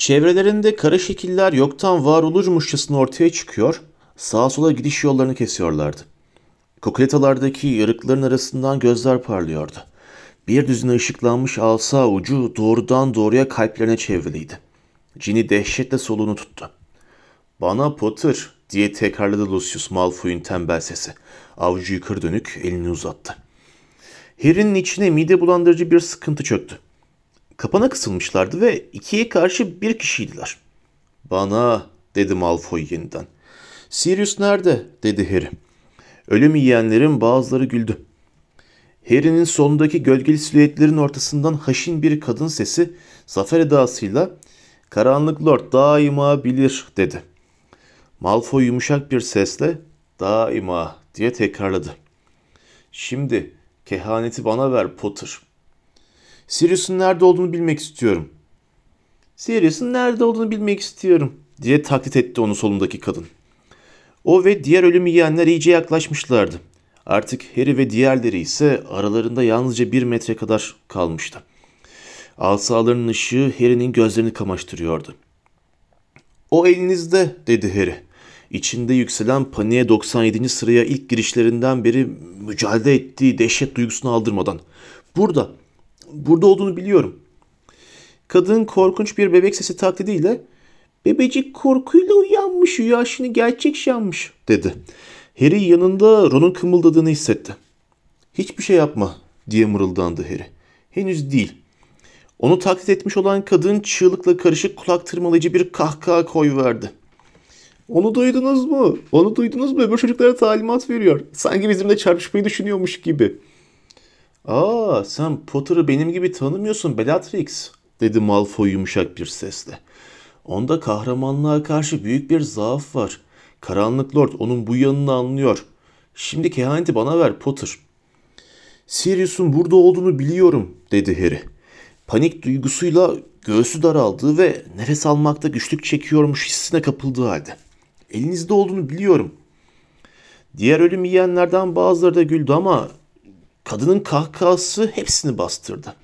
Çevrelerinde kara şekiller yoktan var olurmuşçasına ortaya çıkıyor, sağa sola gidiş yollarını kesiyorlardı. Kokletalardaki yarıkların arasından gözler parlıyordu. Bir düzine ışıklanmış alsa ucu doğrudan doğruya kalplerine çevriliydi. Ginny dehşetle soluğunu tuttu. Bana Potter diye tekrarladı Lucius Malfoy'un tembel sesi. Avucu yukarı dönük elini uzattı. Harry'nin içine mide bulandırıcı bir sıkıntı çöktü. Kapana kısılmışlardı ve ikiye karşı bir kişiydiler. Bana dedi Malfoy yeniden. Sirius nerede dedi Harry. Ölüm yiyenlerin bazıları güldü. Harry'nin solundaki gölgeli silüetlerin ortasından haşin bir kadın sesi zafer edasıyla ''Karanlık Lord daima bilir'' dedi. Malfoy yumuşak bir sesle ''Daima'' diye tekrarladı. ''Şimdi kehaneti bana ver Potter.'' Sirius'un nerede olduğunu bilmek istiyorum. Sirius'un nerede olduğunu bilmek istiyorum diye taklit etti onu solundaki kadın. O ve diğer ölüm yiyenler iyice yaklaşmışlardı. Artık Harry ve diğerleri ise aralarında yalnızca bir metre kadar kalmıştı. Asalarının ışığı Harry'nin gözlerini kamaştırıyordu. O elinizde dedi Harry. İçinde yükselen paniğe 97. sıraya ilk girişlerinden beri mücadele ettiği dehşet duygusunu aldırmadan. Burada, burada olduğunu biliyorum. Kadın korkunç bir bebek sesi taklidiyle Bebecik korkuyla uyanmış, rüyasını gerçek sanmış dedi. Harry yanında Ron'un kımıldadığını hissetti. Hiçbir şey yapma diye mırıldandı Harry. Henüz değil. Onu taklit etmiş olan kadın çığlıkla karışık kulak tırmalayıcı bir kahkaha koyuverdi. Onu duydunuz mu? Onu duydunuz mu? Öbür çocuklara talimat veriyor. Sanki bizimle çarpışmayı düşünüyormuş gibi. Aa sen Potter'ı benim gibi tanımıyorsun Bellatrix dedi Malfoy yumuşak bir sesle. Onda kahramanlığa karşı büyük bir zaaf var. Karanlık Lord onun bu yanını anlıyor. Şimdi kehaneti bana ver Potter. Sirius'un burada olduğunu biliyorum dedi Harry. Panik duygusuyla göğsü daraldığı ve nefes almakta güçlük çekiyormuş hissine kapıldığı halde. Elinizde olduğunu biliyorum. Diğer ölüm yiyenlerden bazıları da güldü ama kadının kahkahası hepsini bastırdı.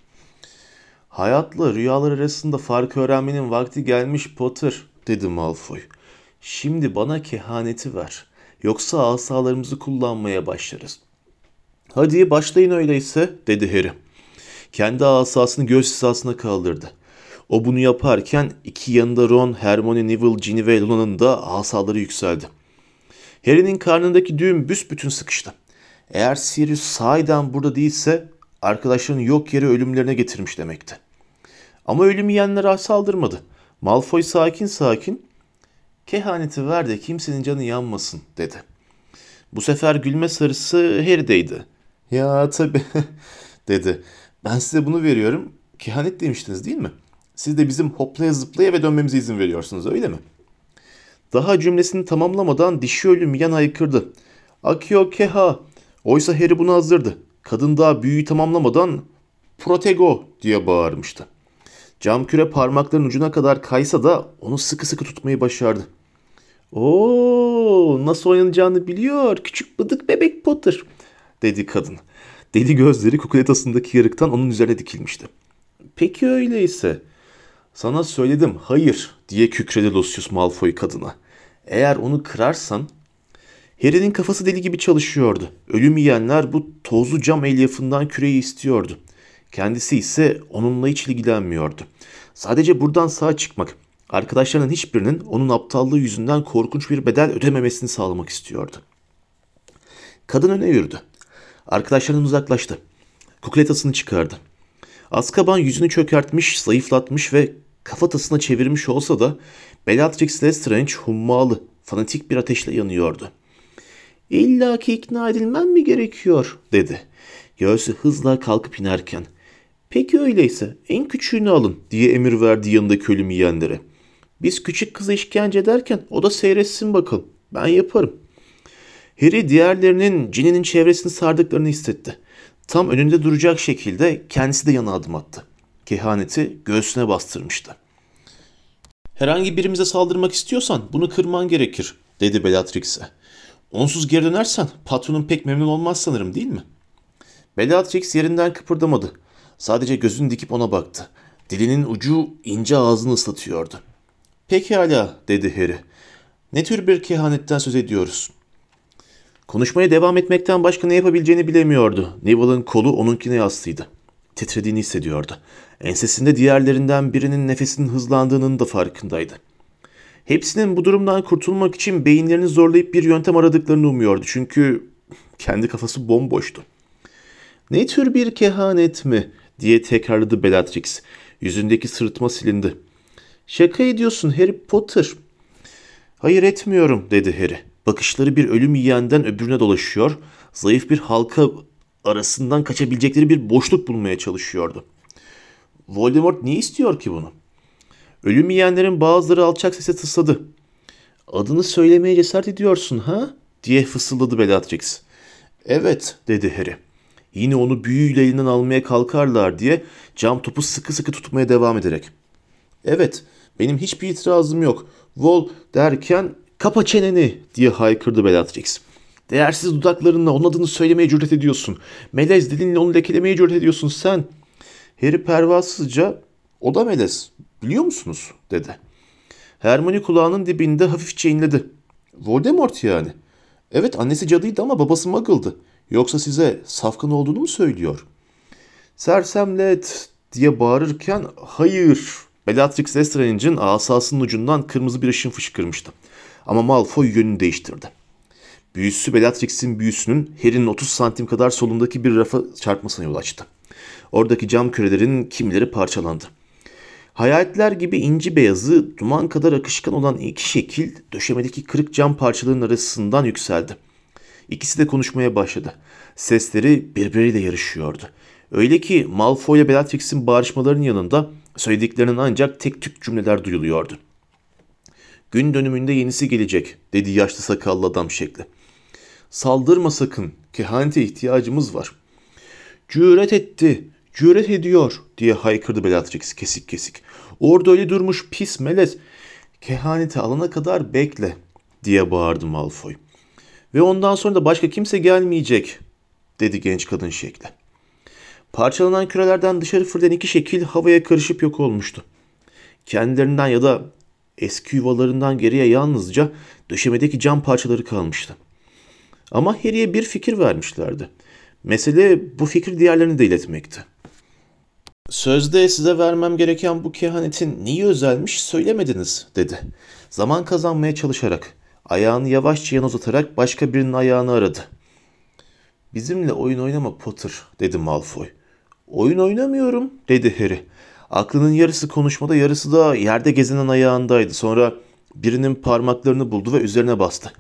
Hayatla rüyalar arasında fark öğrenmenin vakti gelmiş Potter, dedi Malfoy. Şimdi bana kehaneti ver. Yoksa asalarımızı kullanmaya başlarız. Hadi başlayın öyleyse, dedi Harry. Kendi asasını göğüs hizasına kaldırdı. O bunu yaparken iki yanında Ron, Hermione, Neville, Ginny ve Luna'nın da asaları yükseldi. Harry'nin karnındaki düğüm büsbütün sıkıştı. Eğer Sirius sahiden burada değilse arkadaşlarının yok yere ölümlerine getirmiş demekti. Ama ölüm yiyenlere saldırmadı. Malfoy sakin sakin kehaneti ver de kimsenin canı yanmasın dedi. Bu sefer gülme sarısı Harry'deydi. Ya tabi dedi. Ben size bunu veriyorum. Kehanet demiştiniz değil mi? Siz de bizim hoplaya zıplaya ve dönmemize izin veriyorsunuz öyle mi? Daha cümlesini tamamlamadan dişi ölüm yan aykırdı. Akio keha. Oysa Harry bunu hazırdı. Kadın daha büyüyü tamamlamadan protego diye bağırmıştı. Cam küre parmakların ucuna kadar kaysa da onu sıkı sıkı tutmayı başardı. Oo, nasıl oynanacağını biliyor küçük bıdık bebek Potter dedi kadın. Deli gözleri kukletasındaki yarıktan onun üzerine dikilmişti. Peki öyleyse. Sana söyledim hayır diye kükredi Lucius Malfoy kadına. Eğer onu kırarsan... Harry'nin kafası deli gibi çalışıyordu. Ölüm yiyenler bu tozlu cam elyafından küreyi istiyordu. Kendisi ise onunla hiç ilgilenmiyordu. Sadece buradan sağ çıkmak, arkadaşlarının hiçbirinin onun aptallığı yüzünden korkunç bir bedel ödememesini sağlamak istiyordu. Kadın öne yürüdü. Arkadaşlarından uzaklaştı. Kukletasını çıkardı. Azkaban yüzünü çökertmiş, zayıflatmış ve kafatasına çevirmiş olsa da Bellatrix Lestrange hummalı, fanatik bir ateşle yanıyordu. İlla ki ikna edilmem mi gerekiyor dedi. Göğsü hızla kalkıp inerken. Peki öyleyse en küçüğünü alın diye emir verdi yanındaki ölüm yiyenlere. Biz küçük kızı işkence ederken o da seyretsin bakalım. Ben yaparım. Harry diğerlerinin Ginny'nin çevresini sardıklarını hissetti. Tam önünde duracak şekilde kendisi de yana adım attı. Kehaneti göğsüne bastırmıştı. Herhangi birimize saldırmak istiyorsan bunu kırman gerekir, dedi Bellatrix'e. Onsuz geri dönersen patronun pek memnun olmaz sanırım değil mi? Bellatrix yerinden kıpırdamadı. Sadece gözünü dikip ona baktı. Dilinin ucu ince ağzını ıslatıyordu. Pekala dedi Harry. Ne tür bir kehanetten söz ediyoruz? Konuşmaya devam etmekten başka ne yapabileceğini bilemiyordu. Neville'ın kolu onunkine yaslıydı. Titrediğini hissediyordu. Ensesinde diğerlerinden birinin nefesinin hızlandığının da farkındaydı. Hepsinin bu durumdan kurtulmak için beyinlerini zorlayıp bir yöntem aradıklarını umuyordu. Çünkü kendi kafası bomboştu. Ne tür bir kehanet mi diye tekrarladı Bellatrix. Yüzündeki sırıtma silindi. Şaka ediyorsun Harry Potter. Hayır etmiyorum dedi Harry. Bakışları bir ölüm yiyenden öbürüne dolaşıyor. Zayıf bir halka arasından kaçabilecekleri bir boşluk bulmaya çalışıyordu. Voldemort niye istiyor ki bunu? Ölüm yiyenlerin bazıları alçak sesle tısladı. Adını söylemeye cesaret ediyorsun ha? diye fısıldadı Bellatrix. Evet dedi Harry. Yine onu büyüyle elinden almaya kalkarlar diye cam topu sıkı sıkı tutmaya devam ederek. Evet benim hiçbir itirazım yok. Vol derken kapa çeneni diye haykırdı Bellatrix. Değersiz dudaklarınla onun adını söylemeye cüret ediyorsun. Melez dilinle onu lekelemeye cüret ediyorsun sen. Harry pervasızca o da melez biliyor musunuz dedi. Hermione kulağının dibinde hafifçe inledi. Voldemort yani. Evet annesi cadıydı ama babası muggle'dı. Yoksa size safkan olduğunu mu söylüyor? Sersemlet diye bağırırken hayır. Bellatrix Lestrange'in asasının ucundan kırmızı bir ışın fışkırmıştı. Ama Malfoy yönünü değiştirdi. Büyüsü Bellatrix'in büyüsünün Harry'nin 30 santim kadar solundaki bir rafa çarpmasına yol açtı. Oradaki cam kürelerin kimileri parçalandı. Hayaletler gibi inci beyazı, duman kadar akışkan olan iki şekil döşemedeki kırık cam parçalarının arasından yükseldi. İkisi de konuşmaya başladı. Sesleri birbiriyle yarışıyordu. Öyle ki Malfoy ile Bellatrix'in bağırışmalarının yanında söylediklerinin ancak tek tük cümleler duyuluyordu. Gün dönümünde yenisi gelecek dedi yaşlı sakallı adam şekli. Saldırma sakın, kehanete ihtiyacımız var. Cüret etti, cüret ediyor diye haykırdı Bellatrix kesik kesik. Orada öyle durmuş pis melez. Kehaneti alana kadar bekle diye bağırdı Malfoy. Ve ondan sonra da başka kimse gelmeyecek dedi genç kadın şekli. Parçalanan kürelerden dışarı fırlayan iki şekil havaya karışıp yok olmuştu. Kendilerinden ya da eski yuvalarından geriye yalnızca döşemedeki cam parçaları kalmıştı. Ama Harry'e bir fikir vermişlerdi. Mesele bu fikir diğerlerine de iletmekti. Sözde size vermem gereken bu kehanetin neyi özelmiş söylemediniz dedi. Zaman kazanmaya çalışarak, ayağını yavaşça yan uzatarak başka birinin ayağını aradı. Bizimle oyun oynama Potter dedi Malfoy. Oyun oynamıyorum dedi Harry. Aklının yarısı konuşmada yarısı da yerde gezinen ayağındaydı. Sonra birinin parmaklarını buldu ve üzerine bastı.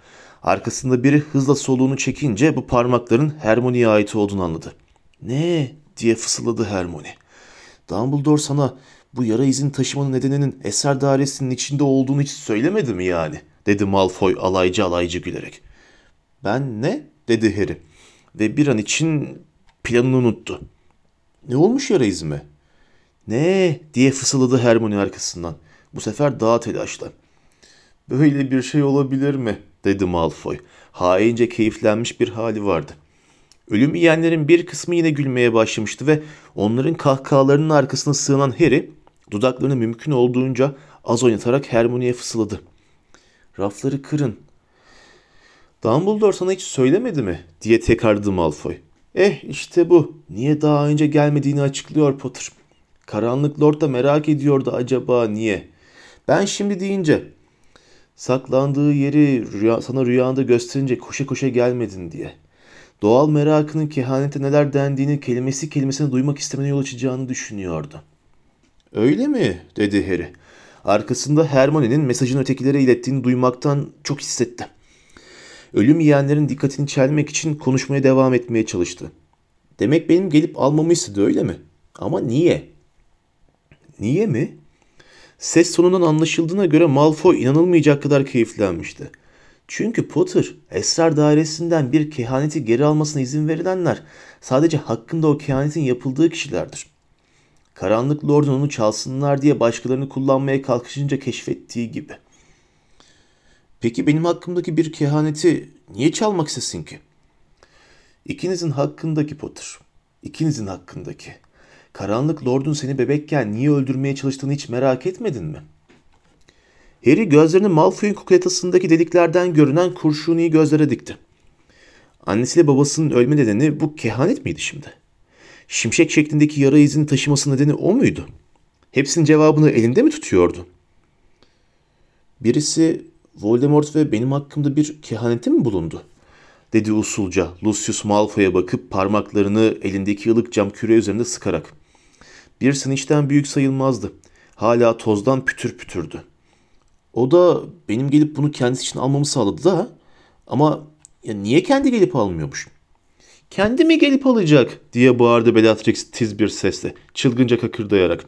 Arkasında biri hızla soluğunu çekince bu parmakların Hermione'ye ait olduğunu anladı. Ne diye fısıldadı Hermione. Dumbledore sana bu yara izin taşımanın nedeninin eser dairesinin içinde olduğunu hiç söylemedi mi yani? Dedi Malfoy alaycı alaycı gülerek. Ben ne? dedi Harry. Ve bir an için planını unuttu. Ne olmuş yara izime? Ne diye fısıldadı Hermione arkasından. Bu sefer daha telaşla. Böyle bir şey olabilir mi? dedi Malfoy. Haince keyiflenmiş bir hali vardı. Ölüm yiyenlerin bir kısmı yine gülmeye başlamıştı ve onların kahkahalarının arkasına sığınan Harry dudaklarını mümkün olduğunca az oynatarak Hermione'ye fısıldadı. Rafları kırın. Dumbledore sana hiç söylemedi mi? diye tekrarladı Malfoy. Eh işte bu. Niye daha önce gelmediğini açıklıyor Potter. Karanlık Lord da merak ediyordu acaba niye? Ben şimdi deyince saklandığı yeri rüya, sana rüyanda gösterince koşa koşa gelmedin diye. Doğal merakının kehanete neler dendiğini kelimesi kelimesine duymak istemene yol açacağını düşünüyordu. Öyle mi? dedi Harry. Arkasında Hermione'nin mesajını ötekilere ilettiğini duymaktan çok hissetti. Ölüm yiyenlerin dikkatini çelmek için konuşmaya devam etmeye çalıştı. Demek benim gelip almamı istedi öyle mi? Ama niye? Niye mi? Ses tonundan anlaşıldığına göre Malfoy inanılmayacak kadar keyiflenmişti. Çünkü Potter, esrar dairesinden bir kehaneti geri almasına izin verilenler sadece hakkında o kehanetin yapıldığı kişilerdir. Karanlık Lord'un onu çalsınlar diye başkalarını kullanmaya kalkışınca keşfettiği gibi. Peki benim hakkımdaki bir kehaneti niye çalmak istesin ki? İkinizin hakkındaki Potter. İkinizin hakkındaki. Karanlık Lord'un seni bebekken niye öldürmeye çalıştığını hiç merak etmedin mi? Harry gözlerini Malfoy'un kukletasındaki deliklerden görünen kurşuni gözlere dikti. Annesiyle babasının ölme nedeni bu kehanet miydi şimdi? Şimşek şeklindeki yara izini taşıması nedeni o muydu? Hepsinin cevabını elinde mi tutuyordu? Birisi Voldemort ve benim hakkımda bir kehanette mi bulundu? Dedi usulca Lucius Malfoy'a bakıp parmaklarını elindeki ılık cam küre üzerinde sıkarak. Bir sınıçtan büyük sayılmazdı. Hala tozdan pütür pütürdü. O da benim gelip bunu kendisi için almamı sağladı da ama ya niye kendi gelip almıyormuş? Kendi mi gelip alacak diye bağırdı Bellatrix tiz bir sesle, çılgınca kakırdayarak.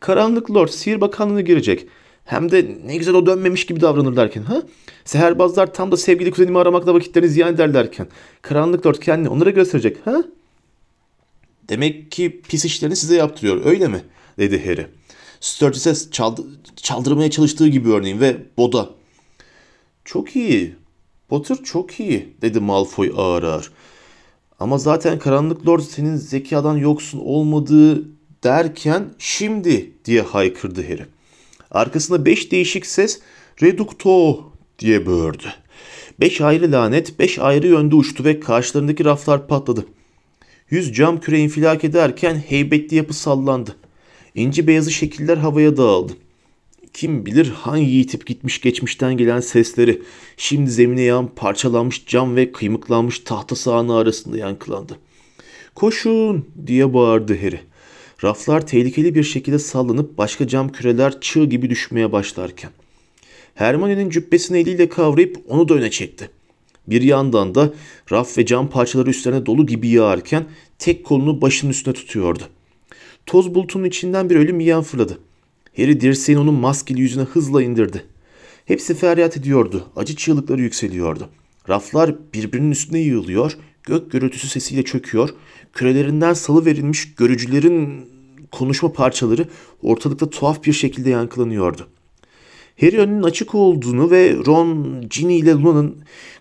Karanlık Lord sihir bakanlığına girecek. Hem de ne güzel o dönmemiş gibi davranırlarken ha? Seherbazlar tam da sevgili kuzenimi aramakla vakitlerini ziyan ederlerken. Karanlık Lord kendini onlara gösterecek ha? Demek ki pis işlerini size yaptırıyor öyle mi? dedi Harry. Sturgis'e çaldı, çaldırmaya çalıştığı gibi örneğin ve Boda. Çok iyi. Potter çok iyi dedi Malfoy ağır ağır. Ama zaten Karanlık Lord senin zekadan yoksun olmadığı derken şimdi diye haykırdı Harry. Arkasında beş değişik ses Reducto diye böğürdü. Beş ayrı lanet beş ayrı yönde uçtu ve karşılarındaki raflar patladı. Yüz cam küre infilak ederken heybetli yapı sallandı. İnci beyazı şekiller havaya dağıldı. Kim bilir hangi yitip gitmiş geçmişten gelen sesleri şimdi zemine yağan parçalanmış cam ve kıymıklanmış tahta sahanı arasında yankılandı. Koşun diye bağırdı Harry. Raflar tehlikeli bir şekilde sallanıp başka cam küreler çığ gibi düşmeye başlarken. Hermione'nin cübbesini eliyle kavrayıp onu da öne çekti. Bir yandan da raf ve cam parçaları üstlerine dolu gibi yağarken tek kolunu başının üstüne tutuyordu. Toz bulutunun içinden bir ölüm yiyen fırladı. Harry dirseğini onun maskeli yüzüne hızla indirdi. Hepsi feryat ediyordu. Acı çığlıkları yükseliyordu. Raflar birbirinin üstüne yığılıyor, gök gürültüsü sesiyle çöküyor, kürelerinden salı verilmiş görücülerin konuşma parçaları ortalıkta tuhaf bir şekilde yankılanıyordu. Harry önünün açık olduğunu ve Ron, Ginny ile Luna'nın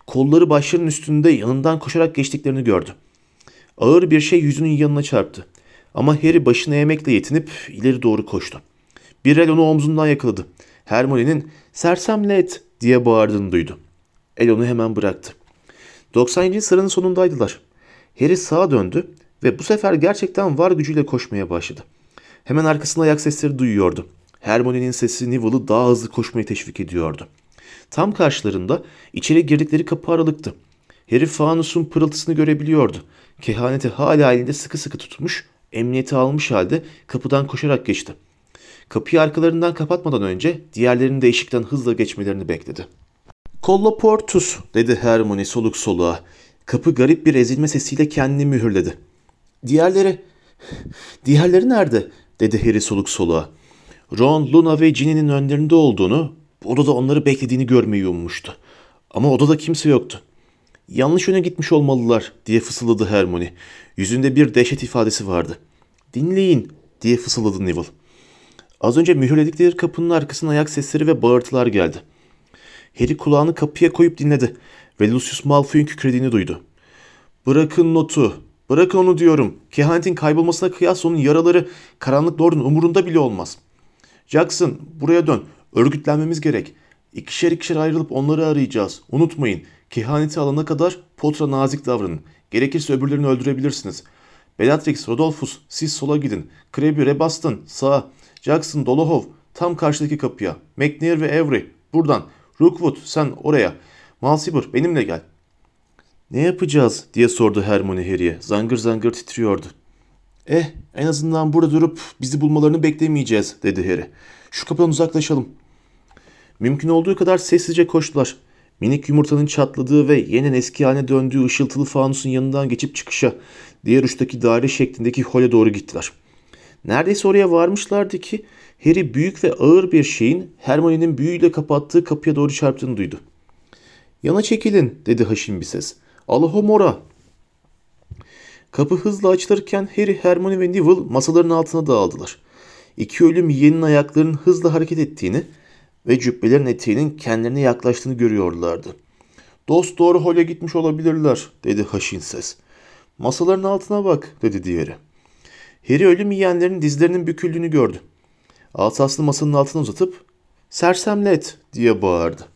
kolları başlarının üstünde yanından koşarak geçtiklerini gördü. Ağır bir şey yüzünün yanına çarptı. Ama Harry başını eğmekle yetinip ileri doğru koştu. Bir el onu omzundan yakaladı. Hermione'nin sersemlet diye bağırdığını duydu. El onu hemen bıraktı. 97. sıranın sonundaydılar. Harry sağa döndü ve bu sefer gerçekten var gücüyle koşmaya başladı. Hemen arkasında ayak sesleri duyuyordu. Hermione'nin sesi Neville'ı daha hızlı koşmaya teşvik ediyordu. Tam karşılarında içeri girdikleri kapı aralıktı. Harry fanusun pırıltısını görebiliyordu. Kehaneti hala elinde sıkı sıkı tutmuş, emniyeti almış halde kapıdan koşarak geçti. Kapıyı arkalarından kapatmadan önce diğerlerinin de eşikten hızla geçmelerini bekledi. Kolla portus dedi Hermione soluk soluğa. Kapı garip bir ezilme sesiyle kendini mühürledi. Diğerleri, diğerleri nerede? dedi Harry soluk soluğa. Ron, Luna ve Ginny'nin önlerinde olduğunu, odada onları beklediğini görmeyi ummuştu. Ama odada kimse yoktu. Yanlış yöne gitmiş olmalılar diye fısıldadı Hermione. Yüzünde bir dehşet ifadesi vardı. Dinleyin diye fısıldadı Neville. Az önce mühürledikleri kapının arkasına ayak sesleri ve bağırtılar geldi. Harry kulağını kapıya koyup dinledi ve Lucius Malfoy'un kükrediğini duydu. Bırakın notu, bırakın onu diyorum. Kehanetin kaybolmasına kıyas onun yaraları karanlık lordun umurunda bile olmaz. Jackson buraya dön, örgütlenmemiz gerek. İkişer ikişer ayrılıp onları arayacağız. Unutmayın, kehaneti alana kadar Potter'a nazik davranın. Gerekirse öbürlerini öldürebilirsiniz. Bellatrix, Rodolphus, siz sola gidin. Krebi, Rebaston, sağa. Jackson, Dolohov, tam karşıdaki kapıya. McNair ve Avery, buradan. Rookwood, sen oraya. Malsibur, benimle gel. Ne yapacağız diye sordu Hermione Harry'e. Zangır zangır titriyordu. Eh, en azından burada durup bizi bulmalarını beklemeyeceğiz, dedi Harry. Şu kapıdan uzaklaşalım. Mümkün olduğu kadar sessizce koştular. Minik yumurtanın çatladığı ve yeniden eski haline döndüğü ışıltılı fanusun yanından geçip çıkışa, diğer uçtaki daire şeklindeki hole doğru gittiler. Neredeyse oraya varmışlardı ki Harry büyük ve ağır bir şeyin Hermione'nin büyüyle kapattığı kapıya doğru çarptığını duydu. Yana çekilin dedi haşin bir ses. Alahomora. Kapı hızla açılırken Harry, Hermione ve Neville masaların altına dağıldılar. İki ölüm yiyenin ayaklarının hızla hareket ettiğini ve cübbelerin eteğinin kendilerine yaklaştığını görüyorlardı. Dost doğru hole gitmiş olabilirler dedi haşin ses. Masaların altına bak dedi diğeri. Harry ölüm yiyenlerin dizlerinin büküldüğünü gördü. Asasını masanın altına uzatıp Sersemlet diye bağırdı.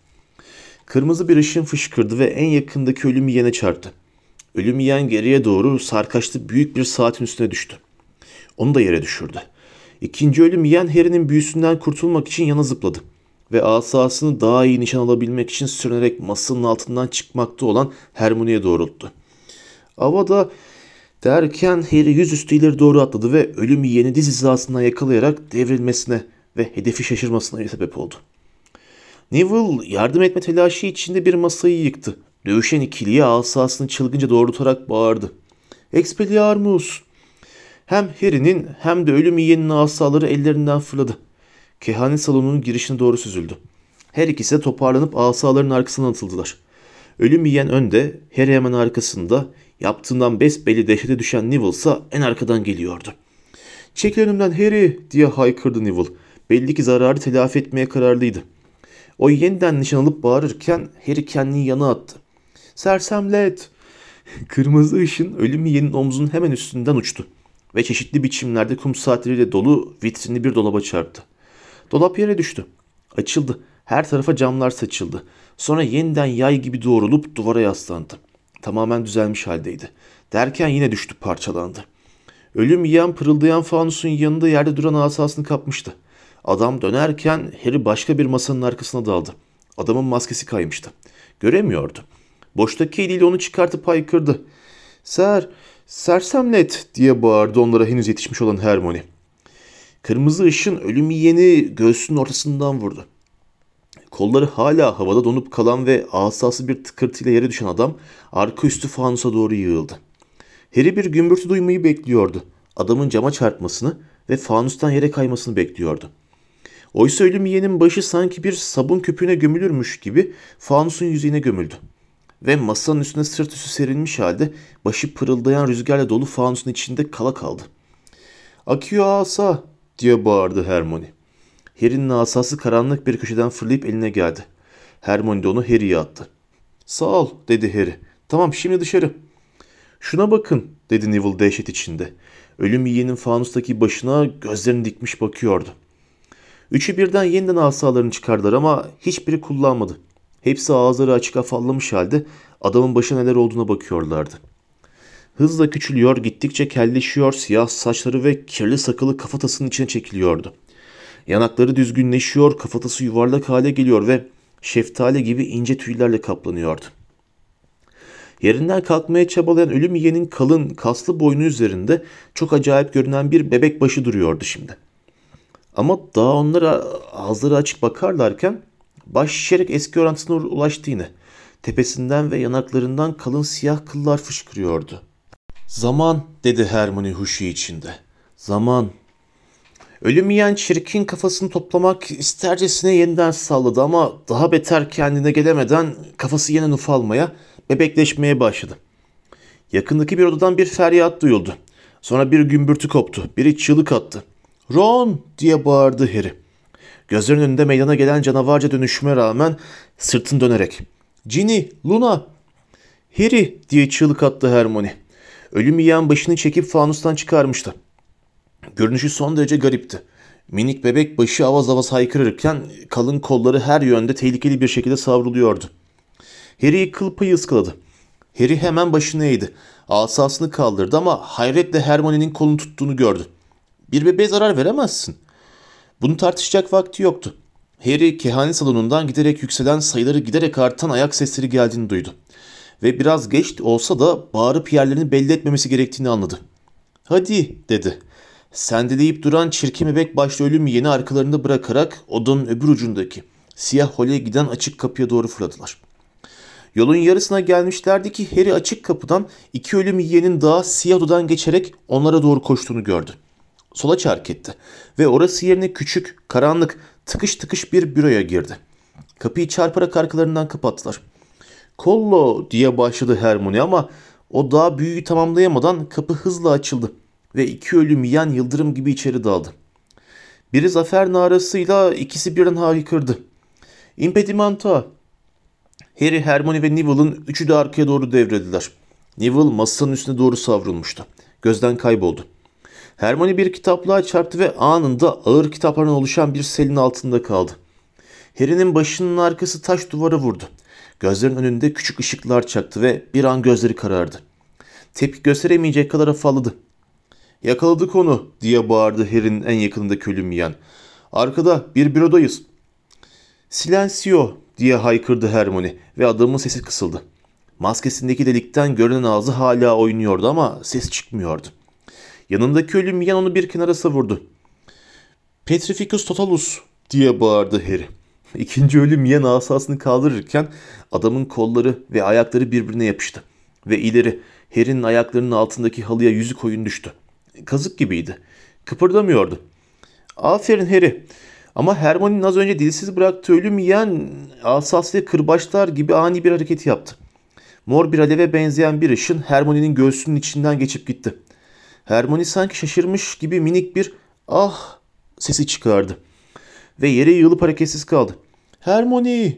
Kırmızı bir ışın fışkırdı ve en yakındaki ölüm yiyene çarptı. Ölüm yiyen geriye doğru sarkaçlı büyük bir saatin üstüne düştü. Onu da yere düşürdü. İkinci ölüm yiyen Harry'nin büyüsünden kurtulmak için yana zıpladı. Ve asasını daha iyi nişan alabilmek için sürünerek masanın altından çıkmakta olan Hermione'ye doğrulttu. Havada derken Harry yüzüstü ileri doğru atladı ve ölüm yiyeni diz hizasından yakalayarak devrilmesine ve hedefi şaşırmasına sebep oldu. Neville yardım etme telaşı içinde bir masayı yıktı. Dövüşen ikiliye asasını çılgınca doğrultarak bağırdı. Expelliarmus! Hem Harry'nin hem de ölüm yiyenin asaları ellerinden fırladı. Kehanet salonunun girişine doğru süzüldü. Her ikisi de toparlanıp asaların arkasına atıldılar. Ölüm yiyen önde, Harry hemen arkasında, yaptığından besbelli dehşete düşen Neville en arkadan geliyordu. Çekil önümden Harry diye haykırdı Neville. Belli ki zararı telafi etmeye kararlıydı. O yeniden nişan alıp bağırırken Harry kendini yana attı. Sersemlet! Kırmızı ışın ölüm yiyenin omzunun hemen üstünden uçtu ve çeşitli biçimlerde kum saatleriyle dolu vitrinli bir dolaba çarptı. Dolap yere düştü. Açıldı. Her tarafa camlar saçıldı. Sonra yeniden yay gibi doğrulup duvara yaslandı. Tamamen düzelmiş haldeydi. Derken yine düştü parçalandı. Ölüm yiyen pırıldayan fanusun yanında yerde duran asasını kapmıştı. Adam dönerken Harry başka bir masanın arkasına daldı. Adamın maskesi kaymıştı. Göremiyordu. Boştaki eliyle onu çıkartıp haykırdı. Ser, sersemlet diye bağırdı onlara henüz yetişmiş olan Hermione. Kırmızı ışın ölüm yiyeni göğsünün ortasından vurdu. Kolları hala havada donup kalan ve asası bir tıkırtıyla yere düşen adam arka üstü fanusa doğru yığıldı. Harry bir gümbürtü duymayı bekliyordu. Adamın cama çarpmasını ve fanustan yere kaymasını bekliyordu. Oysa ölüm yiyenin başı sanki bir sabun köpüğüne gömülürmüş gibi fanusun yüzeyine gömüldü. Ve masanın üstüne sırt üstü serilmiş halde başı pırıldayan rüzgarla dolu fanusun içinde kala kaldı. Akıyor asa diye bağırdı Hermione. Harry'nin asası karanlık bir köşeden fırlayıp eline geldi. Hermione de onu Harry'ye attı. Sağ ol dedi Harry. Tamam şimdi dışarı. Şuna bakın dedi Neville dehşet içinde. Ölüm yiyenin fanustaki başına gözlerini dikmiş bakıyordu. Üçü birden yeniden asalarını çıkardılar ama hiçbiri kullanmadı. Hepsi ağızları açık afallamış halde adamın başına neler olduğuna bakıyorlardı. Hızla küçülüyor, gittikçe kelleşiyor, siyah saçları ve kirli sakalı kafatasının içine çekiliyordu. Yanakları düzgünleşiyor, kafatası yuvarlak hale geliyor ve şeftali gibi ince tüylerle kaplanıyordu. Yerinden kalkmaya çabalayan ölüm yiyenin kalın, kaslı boynu üzerinde çok acayip görünen bir bebek başı duruyordu şimdi. Ama daha onlara ağızları açık bakarlarken baş şişerek eski orantısına ulaştı yine. Tepesinden ve yanaklarından kalın siyah kıllar fışkırıyordu. Zaman dedi Hermione huşu içinde. Zaman. Ölüm yiyen çirkin kafasını toplamak istercesine yeniden salladı ama daha beter kendine gelemeden kafası yeniden ufalmaya, bebekleşmeye başladı. Yakındaki bir odadan bir feryat duyuldu. Sonra bir gümbürtü koptu. Biri çığlık attı. Ron diye bağırdı Harry. Gözlerinin önünde meydana gelen canavarca dönüşüme rağmen sırtını dönerek. Ginny, Luna. Harry diye çığlık attı Hermione. Ölüm yiyen başını çekip fanustan çıkarmıştı. Görünüşü son derece garipti. Minik bebek başı avaz avaz haykırırken kalın kolları her yönde tehlikeli bir şekilde savruluyordu. Harry'i kıl payı ıskaladı. Harry hemen başını eğdi. Asasını kaldırdı ama hayretle Hermione'nin kolunu tuttuğunu gördü. Bir bebeğe zarar veremezsin. Bunu tartışacak vakti yoktu. Harry kehanet salonundan giderek yükselen sayıları giderek artan ayak sesleri geldiğini duydu. Ve biraz geç olsa da bağırıp yerlerini belli etmemesi gerektiğini anladı. Hadi dedi. Sendeleyip duran çirkin bebek başlı ölüm yeni arkalarında bırakarak odanın öbür ucundaki siyah holeye giden açık kapıya doğru fırladılar. Yolun yarısına gelmişlerdi ki Harry açık kapıdan iki ölüm yiyenin daha siyah odadan geçerek onlara doğru koştuğunu gördü. Sola çark etti ve orası yerine küçük, karanlık, tıkış tıkış bir büroya girdi. Kapıyı çarparak arkalarından kapattılar. Kollo diye başladı Hermione ama o daha büyüyü tamamlayamadan kapı hızla açıldı ve iki ölüm yiyen yıldırım gibi içeri daldı. Biri zafer narasıyla ikisi birden haykırdı. Impedimenta! Harry, Hermione ve Neville'ın üçü de arkaya doğru devrildiler. Neville masanın üstüne doğru savrulmuştu. Gözden kayboldu. Hermione bir kitaplığa çarptı ve anında ağır kitaplardan oluşan bir selin altında kaldı. Harry'nin başının arkası taş duvara vurdu. Gözlerin önünde küçük ışıklar çaktı ve bir an gözleri karardı. Tepki gösteremeyecek kadar afalladı. Yakaladık onu diye bağırdı Harry'nin en yakınındaki ölüm yiyen. Arkada bir bürodayız. Silencio diye haykırdı Hermione ve adamın sesi kısıldı. Maskesindeki delikten görünen ağzı hala oynuyordu ama ses çıkmıyordu. Yanındaki ölüm yiyen onu bir kenara savurdu. Petrificus totalus diye bağırdı Harry. İkinci ölüm yiyen asasını kaldırırken adamın kolları ve ayakları birbirine yapıştı. Ve ileri Harry'nin ayaklarının altındaki halıya yüzü koyun düştü. Kazık gibiydi. Kıpırdamıyordu. Aferin Harry. Ama Hermione'nin az önce dilsiz bıraktığı ölüm yiyen asas ve kırbaçlar gibi ani bir hareket yaptı. Mor bir aleve benzeyen bir ışın Hermione'nin göğsünün içinden geçip gitti. Hermione sanki şaşırmış gibi minik bir ah sesi çıkardı. Ve yere yığılıp hareketsiz kaldı. Hermione!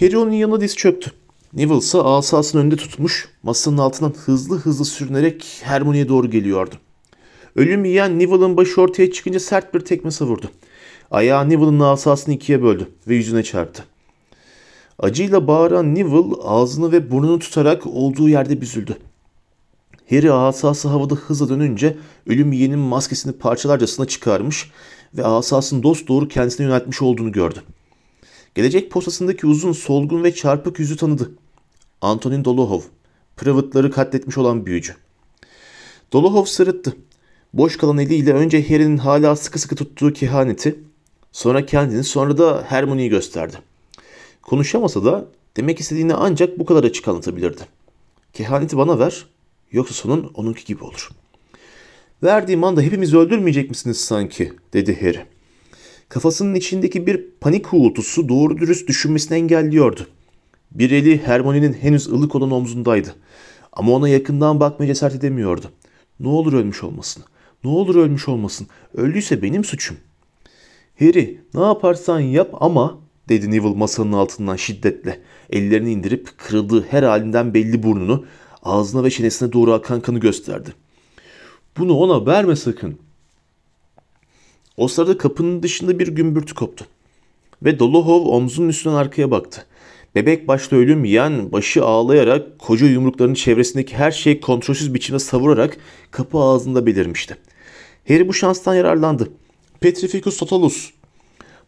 Harry onun yanına diz çöktü. Neville ise asasını önünde tutmuş, masanın altından hızlı hızlı sürünerek Hermione'ye doğru geliyordu. Ölüm yiyen Neville'ın başı ortaya çıkınca sert bir tekme savurdu. Ayağı Neville'ın asasını ikiye böldü ve yüzüne çarptı. Acıyla bağıran Neville ağzını ve burnunu tutarak olduğu yerde büzüldü. Harry asası havada hızla dönünce ölüm yiyenin maskesini parçalarcasına çıkarmış ve asasını dost doğru kendisine yöneltmiş olduğunu gördü. Gelecek posasındaki uzun, solgun ve çarpık yüzü tanıdı. Antonin Dolohov, Privat'ları katletmiş olan büyücü. Dolohov sırıttı. Boş kalan eliyle önce Harry'nin hala sıkı sıkı tuttuğu kehaneti, sonra kendini sonra da Hermione'yi gösterdi. Konuşamasa da demek istediğini ancak bu kadar açık anlatabilirdi. Kehaneti bana ver, yoksa sonun onunki gibi olur. Verdiğim anda hepimizi öldürmeyecek misiniz sanki, dedi Harry. Kafasının içindeki bir panik uğultusu doğru dürüst düşünmesini engelliyordu. Bir eli Hermione'nin henüz ılık olan omzundaydı. Ama ona yakından bakmaya cesaret edemiyordu. Ne olur ölmüş olmasın. Ne olur ölmüş olmasın. Öldüyse benim suçum. Harry ne yaparsan yap ama dedi Neville masanın altından şiddetle. Ellerini indirip kırıldığı her halinden belli burnunu ağzına ve çenesine doğru akan kanı gösterdi. Bunu ona verme sakın. O sırada kapının dışında bir gümbürtü koptu. Ve Dolohov omzunun üstünden arkaya baktı. Bebek başta ölüm yiyen başı ağlayarak koca yumruklarının çevresindeki her şeyi kontrolsüz biçimde savurarak kapı ağzında belirmişti. Harry bu şanstan yararlandı. Petrificus totalus.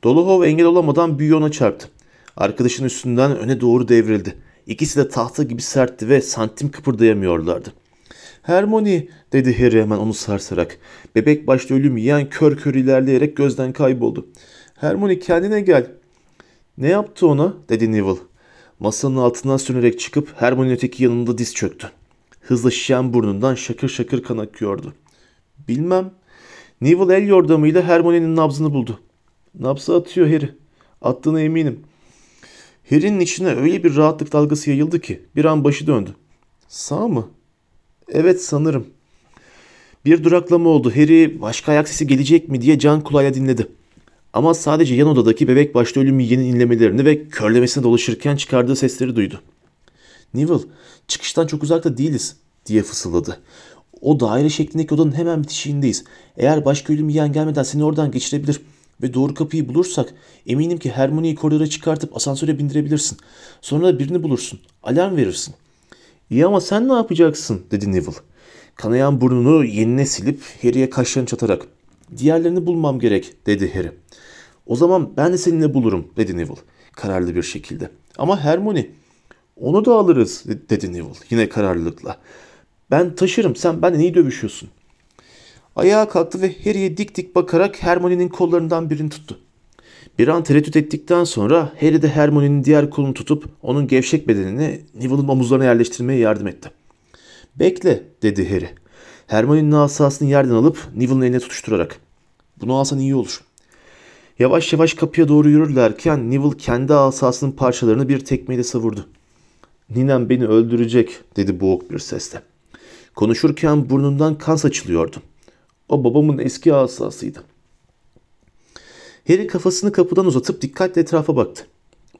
Dolohov engel olamadan büyü ona çarptı. Arkadaşın üstünden öne doğru devrildi. İkisi de tahta gibi sertti ve santim kıpırdayamıyorlardı. Hermione dedi Harry hemen onu sarsarak. Bebek başta ölüm yiyen kör kör ilerleyerek gözden kayboldu. Hermione kendine gel. Ne yaptı ona dedi Neville. Masanın altından sürünerek çıkıp Hermione'nin öteki yanında diz çöktü. Hızla şişen burnundan şakır şakır kan akıyordu. Bilmem. Neville el yordamıyla Hermione'nin nabzını buldu. Nabzı atıyor Harry. Attığına eminim. Harry'nin içine öyle bir rahatlık dalgası yayıldı ki bir an başı döndü. Sağ mı? Evet sanırım. Bir duraklama oldu. Harry başka ayak sesi gelecek mi diye can kulağıyla dinledi. Ama sadece yan odadaki bebek başta ölüm yiyenin inlemelerini ve körlemesine dolaşırken çıkardığı sesleri duydu. Neville, çıkıştan çok uzakta değiliz diye fısıldadı. O daire şeklindeki odanın hemen bitişiğindeyiz. Eğer başka ölüm yiyen gelmeden seni oradan geçirebilir ve doğru kapıyı bulursak eminim ki Hermione'yi koridora çıkartıp asansöre bindirebilirsin. Sonra da birini bulursun. Alarm verirsin. İyi ama sen ne yapacaksın dedi Neville. Kanayan burnunu yenine silip Harry'e kaşlarını çatarak. Diğerlerini bulmam gerek dedi Harry. O zaman ben de seninle bulurum dedi Neville kararlı bir şekilde. Ama Hermione onu da alırız dedi Neville yine kararlılıkla. Ben taşırım sen benden iyi dövüşüyorsun. Ayağa kalktı ve Harry'e dik dik bakarak Hermione'nin kollarından birini tuttu. Bir an tereddüt ettikten sonra Harry de Hermione'nin diğer kolunu tutup onun gevşek bedenini Neville'ın omuzlarına yerleştirmeye yardım etti. Bekle dedi Harry. Hermione'nin asasını yerden alıp Neville'ın eline tutuşturarak. Bunu alsan iyi olur. Yavaş yavaş kapıya doğru yürürlerken Neville kendi asasının parçalarını bir tekmeyle savurdu. Ninem beni öldürecek dedi boğuk bir sesle. Konuşurken burnundan kan saçılıyordu. O babamın eski asasıydı. Harry kafasını kapıdan uzatıp dikkatle etrafa baktı.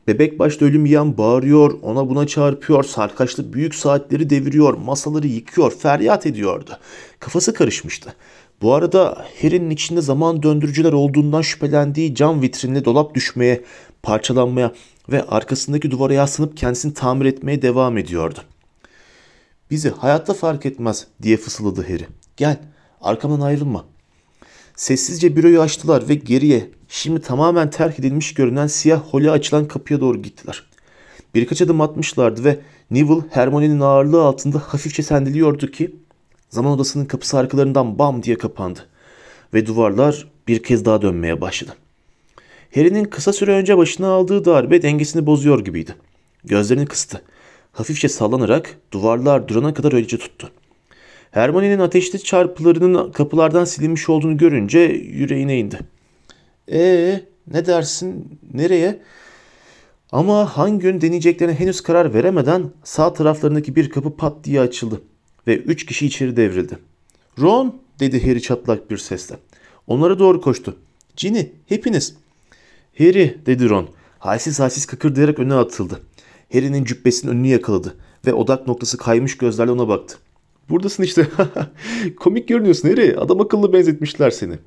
Bebek başta ölüm yiyen bağırıyor, ona buna çarpıyor, sarkaçlı büyük saatleri deviriyor, masaları yıkıyor, feryat ediyordu. Kafası karışmıştı. Bu arada Harry'nin içinde zaman döndürücüler olduğundan şüphelendiği cam vitrinli dolap düşmeye, parçalanmaya ve arkasındaki duvara yaslanıp kendisini tamir etmeye devam ediyordu. Bizi hayatta fark etmez diye fısıldadı Harry. Gel arkamdan ayrılma. Sessizce büroyu açtılar ve geriye şimdi tamamen terk edilmiş görünen siyah holye açılan kapıya doğru gittiler. Birkaç adım atmışlardı ve Neville Hermione'nin ağırlığı altında hafifçe sendeliyordu ki zaman odasının kapısı arkalarından bam diye kapandı ve duvarlar bir kez daha dönmeye başladı. Harry'nin kısa süre önce başına aldığı darbe dengesini bozuyor gibiydi. Gözlerini kıstı. Hafifçe sallanarak duvarlar durana kadar öylece tuttu. Hermione'nin ateşli çarpılarının kapılardan silinmiş olduğunu görünce yüreğine indi. Ee, ne dersin? Nereye? Ama hangi yön deneyeceklerine henüz karar veremeden sağ taraflarındaki bir kapı pat diye açıldı ve üç kişi içeri devrildi. Ron dedi Harry çatlak bir sesle. Onlara doğru koştu. Ginny hepiniz. Harry dedi Ron. Halsiz halsiz kıkırdayarak öne atıldı. Harry'nin cübbesinin önünü yakaladı ve odak noktası kaymış gözlerle ona baktı. Buradasın işte. Komik görünüyorsun Harry. Adam akıllı benzetmişler seni.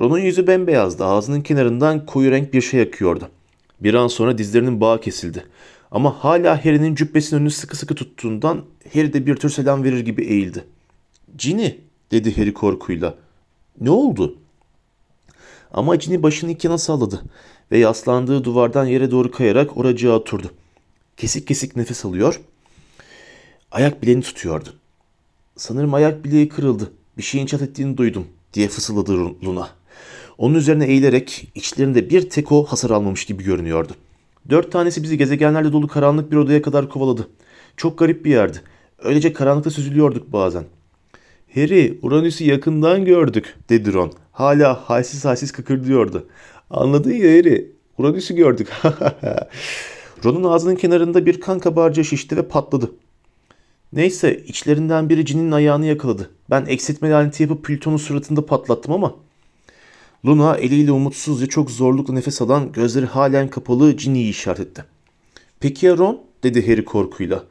Ron'un yüzü bembeyazdı. Ağzının kenarından koyu renk bir şey akıyordu. Bir an sonra dizlerinin bağı kesildi. Ama hala Harry'nin cübbesinin önünü sıkı sıkı tuttuğundan Harry de bir tür selam verir gibi eğildi. Ginny dedi Harry korkuyla. Ne oldu? Ama Ginny başını iki yana salladı ve yaslandığı duvardan yere doğru kayarak oracığa oturdu. Kesik kesik nefes alıyor. Ayak bileğini tutuyordu. Sanırım ayak bileği kırıldı. Bir şeyin çat ettiğini duydum diye fısıldadı Luna. Onun üzerine eğilerek içlerinde bir tek o hasar almamış gibi görünüyordu. Dört tanesi bizi gezegenlerle dolu karanlık bir odaya kadar kovaladı. Çok garip bir yerdi. Öylece karanlıkta süzülüyorduk bazen. Harry, Uranüs'ü yakından gördük, dedi Ron. Hala halsiz halsiz kıkırdıyordu. Anladın ya Harry, Uranüs'ü gördük. Ron'un ağzının kenarında bir kan kabarcığı şişti ve patladı. Neyse içlerinden biri Cin'in ayağını yakaladı. Ben eksiltme laneti yapıp Plüton'un suratında patlattım ama. Luna eliyle umutsuzca çok zorlukla nefes alan gözleri halen kapalı Ginny'yi işaret etti. Peki ya Ron? dedi Harry korkuyla.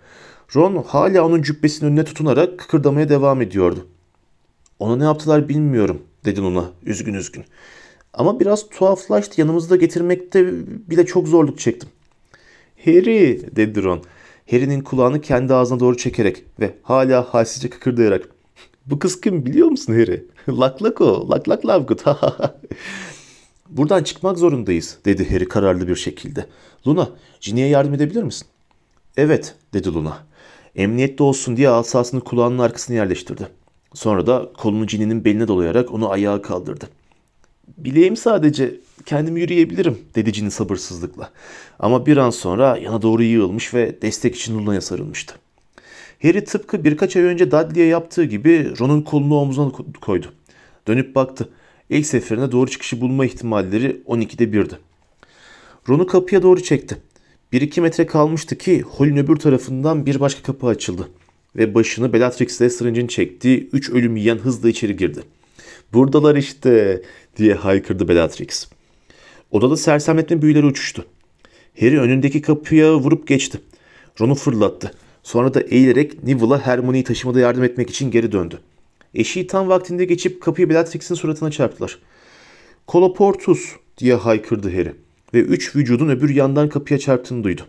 Ron hala onun cübbesinin önüne tutunarak kıkırdamaya devam ediyordu. Ona ne yaptılar bilmiyorum dedi Luna üzgün üzgün. Ama biraz tuhaflaştı yanımızda getirmekte bile çok zorluk çektim. Harry dedi Ron. Harry'nin kulağını kendi ağzına doğru çekerek ve hala halsizce kıkırdayarak. Bu kız kim biliyor musun Harry? lak lak o. Lak lak Lovegood. Buradan çıkmak zorundayız dedi Harry kararlı bir şekilde. Luna, Ginny'e yardım edebilir misin? Evet dedi Luna. Emniyette olsun diye asasını kulağının arkasına yerleştirdi. Sonra da kolunu Ginny'nin beline dolayarak onu ayağa kaldırdı. Bileğim sadece kendim yürüyebilirim dedi Ginny sabırsızlıkla. Ama bir an sonra yana doğru yığılmış ve destek için Luna'ya sarılmıştı. Harry tıpkı birkaç ay önce Dudley'e yaptığı gibi Ron'un kolunu omzuna koydu. Dönüp baktı. İlk seferine doğru çıkışı bulma ihtimalleri 12'de 1'di. Ron'u kapıya doğru çekti. 1-2 metre kalmıştı ki holün öbür tarafından bir başka kapı açıldı ve başını Bellatrix Lestrange'in çektiği üç ölüm yiyen hızla içeri girdi. Buradalar işte diye haykırdı Bellatrix. Odada sersemletme büyüleri uçuştu. Harry önündeki kapıya vurup geçti. Ron'u fırlattı. Sonra da eğilerek Neville'a Hermione'yi taşımada yardım etmek için geri döndü. Eşiği tam vaktinde geçip kapıyı Bellatrix'in suratına çarptılar. Koloportus diye haykırdı Harry ve üç vücudun öbür yandan kapıya çarptığını duydu.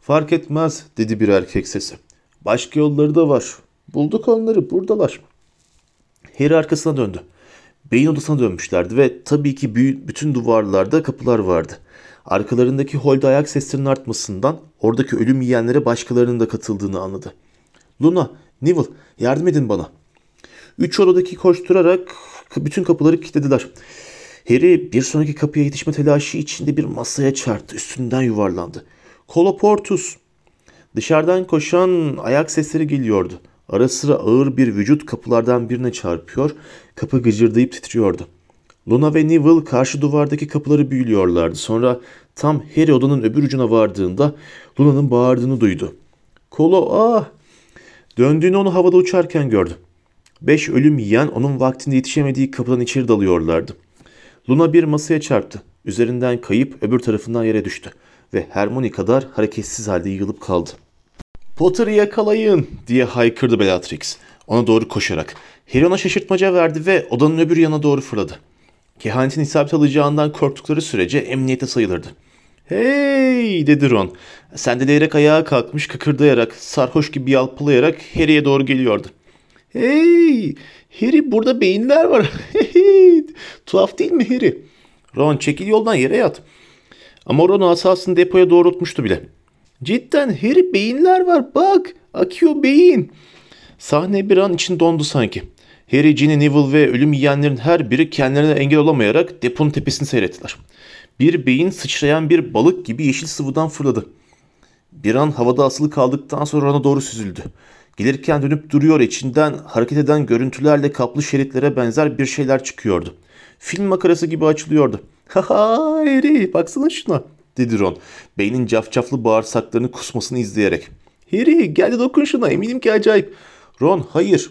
Fark etmez dedi bir erkek sesi. Başka yolları da var. Bulduk onları buradalar. Harry arkasına döndü. Beyin odasına dönmüşlerdi ve tabii ki bütün duvarlarda kapılar vardı. Arkalarındaki holde ayak seslerinin artmasından oradaki ölüm yiyenlere başkalarının da katıldığını anladı. Luna, Neville yardım edin bana. Üç odadaki koşturarak bütün kapıları kilitlediler. Harry bir sonraki kapıya yetişme telaşı içinde bir masaya çarptı. Üstünden yuvarlandı. Koloportus. Dışarıdan koşan ayak sesleri geliyordu. Ara sıra ağır bir vücut kapılardan birine çarpıyor, kapı gıcırdayıp titriyordu. Luna ve Neville karşı duvardaki kapıları büyülüyorlardı. Sonra tam Harry odanın öbür ucuna vardığında Luna'nın bağırdığını duydu. Kolo ah! Döndüğünü onu havada uçarken gördü. Beş ölüm yiyen onun vaktinde yetişemediği kapıdan içeri dalıyorlardı. Luna bir masaya çarptı. Üzerinden kayıp öbür tarafından yere düştü ve Hermione kadar hareketsiz halde yığılıp kaldı. Potter'ı yakalayın diye haykırdı Bellatrix. ona doğru koşarak. Harry ona şaşırtmaca verdi ve odanın öbür yana doğru fırladı. Kehanetin isabet alacağından korktukları sürece emniyete sayılırdı. Hey dedi Ron. Sendeleyerek ayağa kalkmış kıkırdayarak, sarhoş gibi yalpalayarak Harry'e doğru geliyordu. Hey! Harry burada beyinler var. Tuhaf değil mi Harry? Ron çekil yoldan yere yat. Ama Ron asasını depoya doğrultmuştu bile. Cidden Harry beyinler var bak. Akıyor beyin. Sahne bir an için dondu sanki. Harry, Ginny, Neville ve ölüm yiyenlerin her biri kendilerine engel olamayarak deponun tepesini seyrettiler. Bir beyin sıçrayan bir balık gibi yeşil sıvıdan fırladı. Bir an havada asılı kaldıktan sonra ona doğru süzüldü. Gelirken dönüp duruyor içinden hareket eden görüntülerle kaplı şeritlere benzer bir şeyler çıkıyordu. Film makarası gibi açılıyordu. Haha Harry baksana şuna dedi Ron. Beynin cafcaflı bağırsaklarını kusmasını izleyerek. Harry gel de dokun şuna eminim ki acayip. Ron hayır.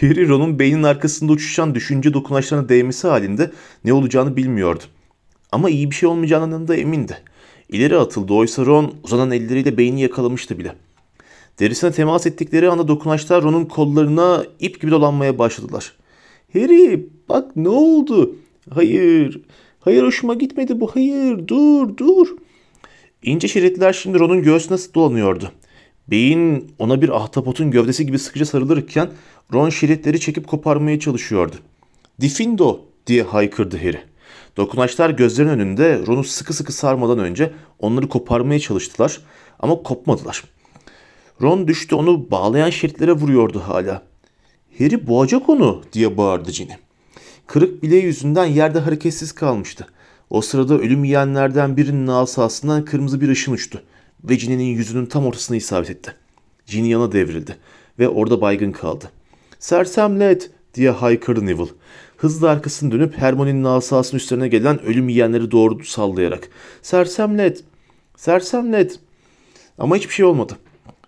Harry Ron'un beynin arkasında uçuşan düşünce dokunaçlarına değmesi halinde ne olacağını bilmiyordu. Ama iyi bir şey olmayacağından da emindi. İleri atıldı oysa Ron uzanan elleriyle beyni yakalamıştı bile. Derisine temas ettikleri anda dokunaçlar Ron'un kollarına ip gibi dolanmaya başladılar. Harry bak ne oldu? Hayır, hayır hoşuma gitmedi bu hayır dur dur. İnce şeritler şimdi Ron'un göğsüne dolanıyordu. Beyin ona bir ahtapotun gövdesi gibi sıkıca sarılırken Ron şeritleri çekip koparmaya çalışıyordu. Difindo diye haykırdı Harry. Dokunaçlar gözlerinin önünde Ron'u sıkı sıkı sarmadan önce onları koparmaya çalıştılar ama kopmadılar. Ron düştü onu bağlayan şeritlere vuruyordu hala. Harry boğacak onu diye bağırdı Ginny. Kırık bileği yüzünden yerde hareketsiz kalmıştı. O sırada ölüm yiyenlerden birinin asasından kırmızı bir ışın uçtu ve Ginny'nin yüzünün tam ortasına isabet etti. Ginny yana devrildi ve orada baygın kaldı. Sersemlet diye haykırdı Neville. Hızla arkasını dönüp Hermione'nin asasının üstlerine gelen ölüm yiyenleri doğru sallayarak. Sersemlet, sersemlet. Ama hiçbir şey olmadı.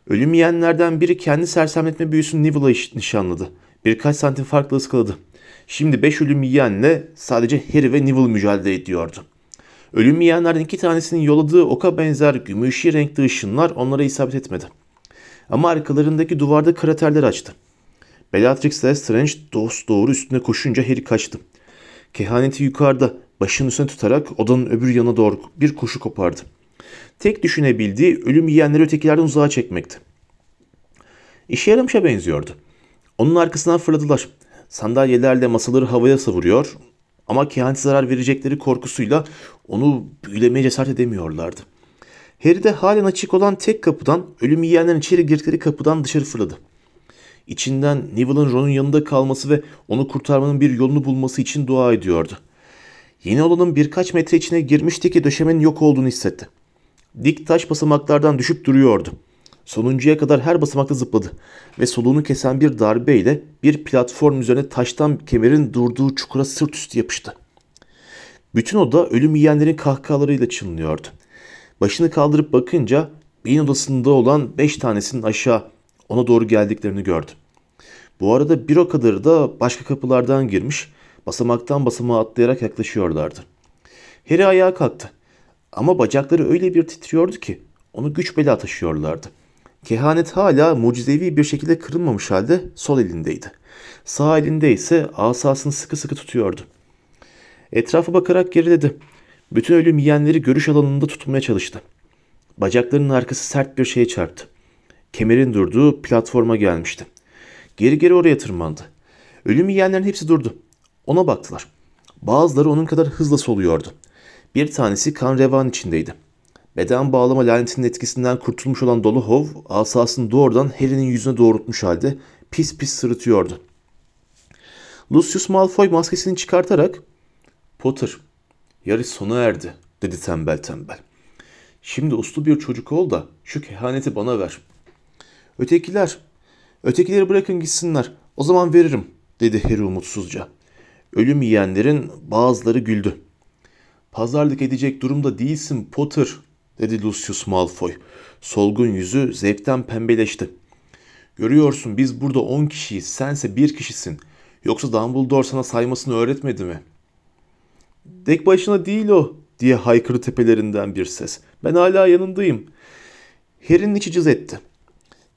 Ölüm yiyenlerden biri kendi sersemletme büyüsünü Neville'a nişanladı. Birkaç santim farklı ıskaladı. Şimdi beş ölüm yiyenle sadece Harry ve Neville mücadele ediyordu. Ölüm yiyenlerden iki tanesinin yolladığı oka benzer gümüşi renkli ışınlar onlara isabet etmedi. Ama arkalarındaki duvarda kraterler açtı. Bellatrix ile Strange dost doğru üstüne koşunca Harry kaçtı. Kehaneti yukarıda başının üstüne tutarak odanın öbür yanına doğru bir koşu kopardı. Tek düşünebildiği ölüm yiyenleri ötekilerden uzağa çekmekti. İşe yaramışa benziyordu. Onun arkasından fırladılar. Sandalyelerle masaları havaya savuruyor ama kehanete zarar verecekleri korkusuyla onu büyülemeye cesaret edemiyorlardı. Harry de halen açık olan tek kapıdan, ölüm yiyenlerin içeri girdikleri kapıdan dışarı fırladı. İçinden Neville'ın Ron'un yanında kalması ve onu kurtarmanın bir yolunu bulması için dua ediyordu. Yeni olanın birkaç metre içine girmişti ki döşemenin yok olduğunu hissetti. Dik taş basamaklardan düşüp duruyordu. Sonuncuya kadar her basamakta zıpladı ve soluğunu kesen bir darbeyle bir platform üzerine taştan kemerin durduğu çukura sırt üstü yapıştı. Bütün oda ölüm yiyenlerin kahkahalarıyla çınlıyordu. Başını kaldırıp bakınca beyin odasında olan beş tanesinin aşağı ona doğru geldiklerini gördü. Bu arada bir o kadarı da başka kapılardan girmiş, basamaktan basamağa atlayarak yaklaşıyorlardı. Harry ayağa kalktı. Ama bacakları öyle bir titriyordu ki onu güç bela taşıyorlardı. Kehanet hala mucizevi bir şekilde kırılmamış halde sol elindeydi. Sağ elinde ise asasını sıkı sıkı tutuyordu. Etrafa bakarak geriledi. Bütün ölüm yiyenleri görüş alanında tutmaya çalıştı. Bacaklarının arkası sert bir şeye çarptı. Kemerin durduğu platforma gelmişti. Geri geri oraya tırmandı. Ölüm yiyenlerin hepsi durdu. Ona baktılar. Bazıları onun kadar hızla soluyordu. Bir tanesi kan revan içindeydi. Beden bağlama lanetinin etkisinden kurtulmuş olan Dolohov asasını doğrudan Harry'nin yüzüne doğrultmuş halde pis pis sırıtıyordu. Lucius Malfoy maskesini çıkartarak Potter, yarış sona erdi dedi tembel tembel. Şimdi uslu bir çocuk ol da şu kehaneti bana ver. Ötekiler, ötekileri bırakın gitsinler. O zaman veririm dedi Harry umutsuzca. Ölüm yiyenlerin bazıları güldü. Pazarlık edecek durumda değilsin Potter dedi Lucius Malfoy. Solgun yüzü zevkten pembeleşti. Görüyorsun biz burada on kişiyiz, sense bir kişisin. Yoksa Dumbledore sana saymasını öğretmedi mi? Dek başına değil o diye haykırı tepelerinden bir ses. Ben hala yanındayım. Harry'nin içi cız etti.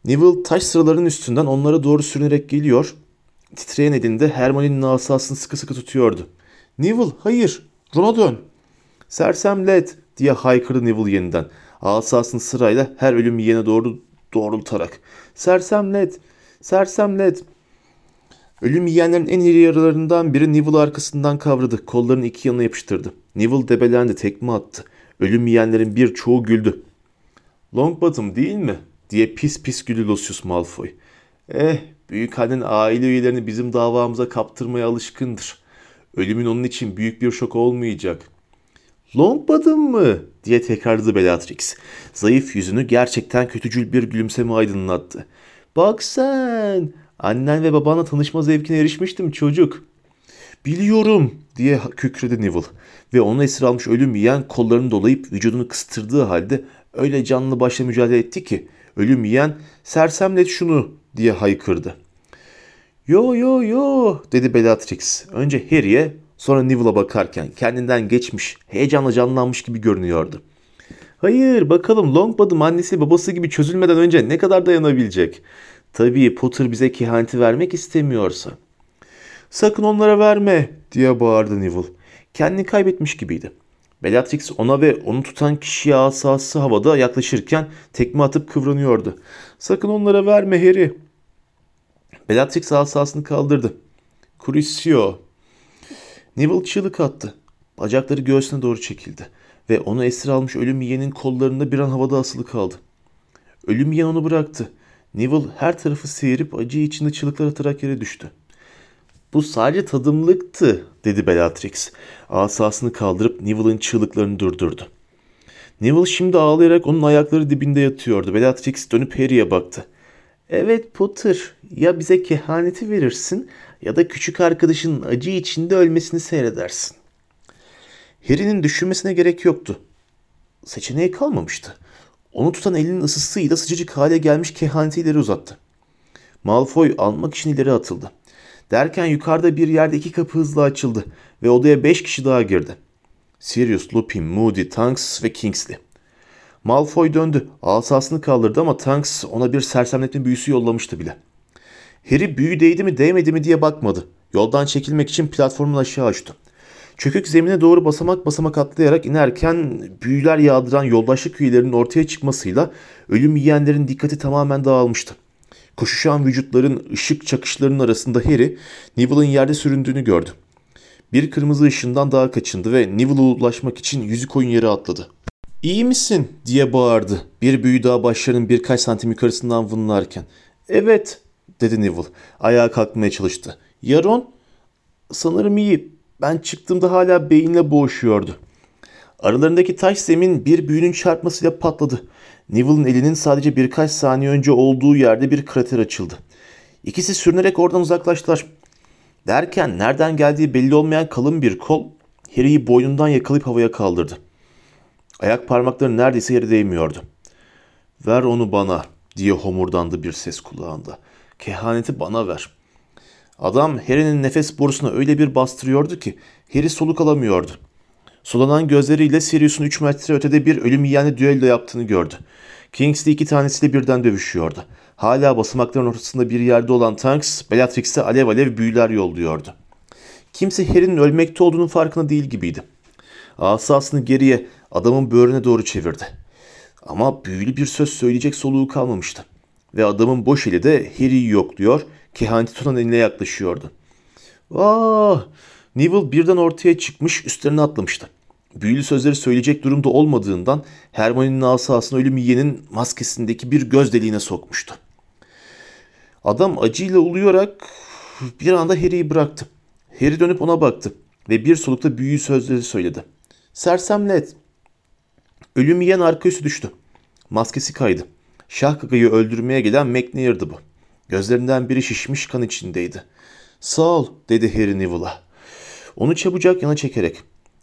Neville taş sıralarının üstünden onlara doğru sürünerek geliyor. Titreyen elinde Hermione'nin asasını sıkı sıkı tutuyordu. Neville hayır Ron'a dön. Sersem Led diye haykırdı Neville yeniden. Asasını sırayla her ölüm yiyene doğru doğrultarak. Sersem Led, Sersem Led. Ölüm yiyenlerin en iri yaralarından biri Neville arkasından kavradı. Kollarını iki yanına yapıştırdı. Neville debelendi, tekme attı. Ölüm yiyenlerin bir çoğu güldü. Longbottom değil mi? diye pis pis güldü Lucius Malfoy. Eh, büyük annen aile üyelerini bizim davamıza kaptırmaya alışkındır. Ölümün onun için büyük bir şok olmayacak. Longbottom mı? diye tekrarladı Bellatrix. Zayıf yüzünü gerçekten kötücül bir gülümseme aydınlattı. Bak sen, annen ve babanla tanışma zevkine erişmiştim çocuk. Biliyorum diye kükredi Neville ve onu esir almış ölüm yiyen kollarını dolayıp vücudunu kıstırdığı halde öyle canlı başla mücadele etti ki ölüm yiyen sersemlet şunu diye haykırdı. Yo yo yo dedi Bellatrix. Önce Harry'e sonra Neville'a bakarken kendinden geçmiş, heyecanla canlanmış gibi görünüyordu. Hayır bakalım Longbottom annesi babası gibi çözülmeden önce ne kadar dayanabilecek? Tabii Potter bize kehaneti vermek istemiyorsa. Sakın onlara verme diye bağırdı Neville. Kendini kaybetmiş gibiydi. Bellatrix ona ve onu tutan kişiye asası havada yaklaşırken tekme atıp kıvranıyordu. Sakın onlara verme Harry. Bellatrix asasını kaldırdı. Crucio. Neville çığlık attı. Bacakları göğsüne doğru çekildi ve onu esir almış ölüm yiyenin kollarında bir an havada asılı kaldı. Ölüm yiyen onu bıraktı. Neville her tarafı seyirip acı içinde çığlıklar atarak yere düştü. Bu sadece tadımlıktı dedi Bellatrix. Asasını kaldırıp Neville'ın çığlıklarını durdurdu. Neville şimdi ağlayarak onun ayakları dibinde yatıyordu. Bellatrix dönüp Harry'e baktı. Evet Potter ya bize kehaneti verirsin ya da küçük arkadaşının acı içinde ölmesini seyredersin. Harry'nin düşünmesine gerek yoktu. Seçeneği kalmamıştı. Onu tutan elinin ısısıyla sıcacık hale gelmiş kehaneti ileri uzattı. Malfoy almak için ileri atıldı. Derken yukarıda bir yerde iki kapı hızla açıldı ve odaya beş kişi daha girdi. Sirius, Lupin, Moody, Tonks ve Kingsley. Malfoy döndü. Asasını kaldırdı ama Tonks ona bir sersemletme büyüsü yollamıştı bile. Harry büyü değdi mi değmedi mi diye bakmadı. Yoldan çekilmek için platformun aşağı açtı. Çökük zemine doğru basamak basamak atlayarak inerken büyüler yağdıran yoldaşlık üyelerinin ortaya çıkmasıyla ölüm yiyenlerin dikkati tamamen dağılmıştı. Koşuşan vücutların ışık çakışlarının arasında Harry, Neville'ın yerde süründüğünü gördü. Bir kırmızı ışından daha kaçındı ve Neville'a ulaşmak için yüzü koyun yere atladı. İyi misin diye bağırdı. Bir büyü daha başlarının birkaç santim yukarısından vınlarken. Evet dedi Neville. Ayağa kalkmaya çalıştı. Yaron? Sanırım iyi. Ben çıktığımda hala beyinle boğuşuyordu. Aralarındaki taş zemin bir büyünün çarpmasıyla patladı. Neville'ın elinin sadece birkaç saniye önce olduğu yerde bir krater açıldı. İkisi sürünerek oradan uzaklaştılar. Derken nereden geldiği belli olmayan kalın bir kol Harry'i boynundan yakalayıp havaya kaldırdı. Ayak parmakları neredeyse yere değmiyordu. Ver onu bana diye homurdandı bir ses kulağında. Kehaneti bana ver. Adam Harry'nin nefes borusuna öyle bir bastırıyordu ki Harry soluk alamıyordu. Sulanan gözleriyle Sirius'un 3 metre ötede bir ölüm yiyeni düello yaptığını gördü. Kingsley iki tanesiyle birden dövüşüyordu. Hala basamakların ortasında bir yerde olan Tanks, Bellatrix'e alev alev büyüler yolluyordu. Kimse Harry'nin ölmekte olduğunun farkında değil gibiydi. Asasını geriye adamın böğrüne doğru çevirdi. Ama büyülü bir söz söyleyecek soluğu kalmamıştı. Ve adamın boş eli de Harry'i yokluyor, kehaneti tutan eline yaklaşıyordu. Ah! Neville birden ortaya çıkmış, üstlerine atlamıştı. Büyülü sözleri söyleyecek durumda olmadığından Hermione'nin asasını ölüm yiyenin maskesindeki bir göz deliğine sokmuştu. Adam acıyla uluyarak bir anda Harry'i bıraktı. Harry dönüp ona baktı ve bir solukta büyülü sözleri söyledi. Sersemlet. Ölüm yiyen arka üstü düştü. Maskesi kaydı. Şahkaka'yı öldürmeye gelen McNair'dı bu. Gözlerinden biri şişmiş kan içindeydi. Sağ ol dedi Harry Neville'a. Onu çabucak yana çekerek.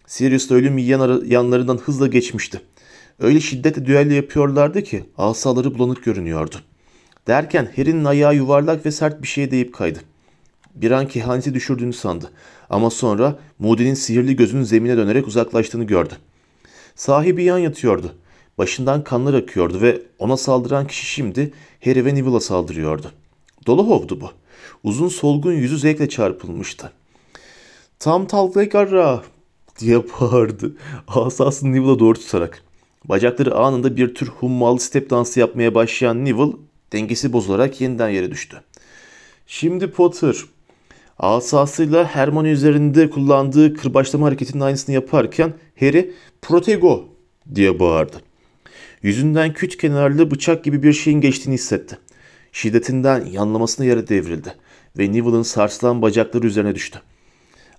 Sirius da ölüm yiyen yanlarından hızla geçmişti. Öyle şiddetle düello yapıyorlardı ki asaları bulanık görünüyordu. Derken Harry'nin ayağı yuvarlak ve sert bir şeye değip kaydı. Bir an kehaneti düşürdüğünü sandı. Ama sonra Moody'nin sihirli gözünün zemine dönerek uzaklaştığını gördü. Sahibi yan yatıyordu. Başından kanlar akıyordu ve ona saldıran kişi şimdi Harry ve Neville'a saldırıyordu. Dolohov'du bu. Uzun solgun yüzü zevkle çarpılmıştı. Tam talgara diye bağırdı. Asasını Neville'a doğru tutarak. Bacakları anında bir tür hummalı step dansı yapmaya başlayan Neville dengesi bozularak yeniden yere düştü. Şimdi Potter asasıyla Hermione üzerinde kullandığı kırbaçlama hareketinin aynısını yaparken Harry protego diye bağırdı. Yüzünden küt kenarlı bıçak gibi bir şeyin geçtiğini hissetti. Şiddetinden yanlamasına yere devrildi ve Neville'ın sarsılan bacakları üzerine düştü.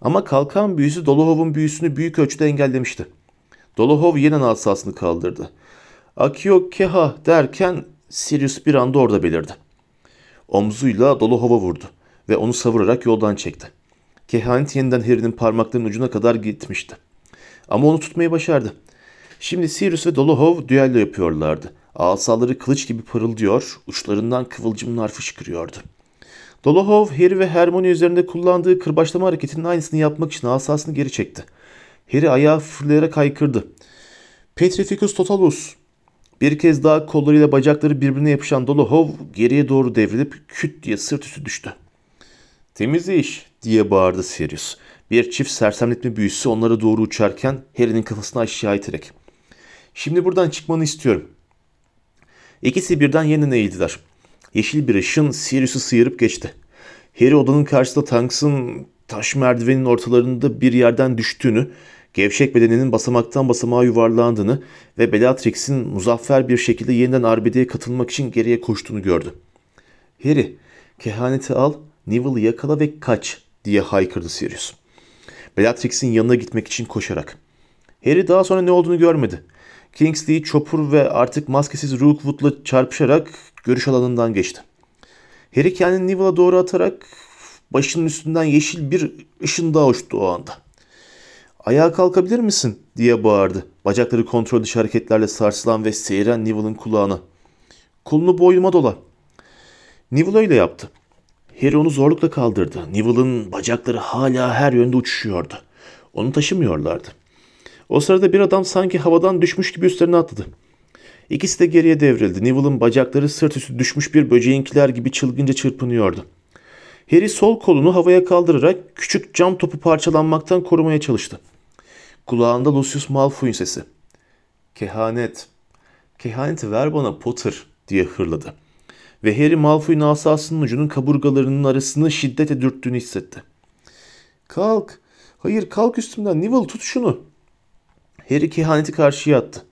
Ama kalkan büyüsü Dolohov'un büyüsünü büyük ölçüde engellemişti. Dolohov yeniden asasını kaldırdı. Akio Keha derken Sirius bir anda orada belirdi. Omzuyla Dolohov'a vurdu ve onu savurarak yoldan çekti. Kehanet yeniden Harry'nin parmaklarının ucuna kadar gitmişti. Ama onu tutmayı başardı. Şimdi Sirius ve Dolohov düello yapıyorlardı. Asaları kılıç gibi parıldıyor, uçlarından kıvılcımlar fışkırıyordu. Dolohov, Harry ve Hermione üzerinde kullandığı kırbaçlama hareketinin aynısını yapmak için asasını geri çekti. Harry ayağı fırlayarak haykırdı. Petrificus Totalus. Bir kez daha kollarıyla bacakları birbirine yapışan Dolohov geriye doğru devrilip küt diye sırt üstü düştü. Temiz iş diye bağırdı Sirius. Bir çift sersemletme büyüsü onlara doğru uçarken Harry'nin kafasını aşağı iterek. Şimdi buradan çıkmanı istiyorum. İkisi birden yeniden eğildiler. Yeşil bir ışın Sirius'u sıyırıp geçti. Harry odanın karşısında Tanks'ın taş merdivenin ortalarında bir yerden düştüğünü, gevşek bedeninin basamaktan basamağa yuvarlandığını ve Bellatrix'in muzaffer bir şekilde yeniden arbedeye katılmak için geriye koştuğunu gördü. Harry, kehaneti al, Neville'ı yakala ve kaç diye haykırdı Sirius. Bellatrix'in yanına gitmek için koşarak. Harry daha sonra ne olduğunu görmedi. Kingsley, Chopper ve artık maskesiz Rookwood'la çarpışarak görüş alanından geçti. Harry kendini Neville'a doğru atarak başının üstünden yeşil bir ışın daha uçtu o anda. Ayağa kalkabilir misin diye bağırdı. Bacakları kontrol dışı hareketlerle sarsılan ve seyren Neville'ın kulağına. Kolunu boynuma dola. Neville öyle yaptı. Harry onu zorlukla kaldırdı. Neville'ın bacakları hala her yönde uçuşuyordu. Onu taşımıyorlardı. O sırada bir adam sanki havadan düşmüş gibi üstlerine atladı. İkisi de geriye devrildi. Neville'ın bacakları sırt üstü düşmüş bir böceğinkiler gibi çılgınca çırpınıyordu. Harry sol kolunu havaya kaldırarak küçük cam topu parçalanmaktan korumaya çalıştı. Kulağında Lucius Malfoy'un sesi. Kehanet. Kehaneti ver bana Potter diye hırladı. Ve Harry Malfoy'un asasının ucunun kaburgalarının arasını şiddetle dürttüğünü hissetti. Kalk. Hayır kalk üstümden. Neville tut şunu. Harry kehaneti karşıya attı.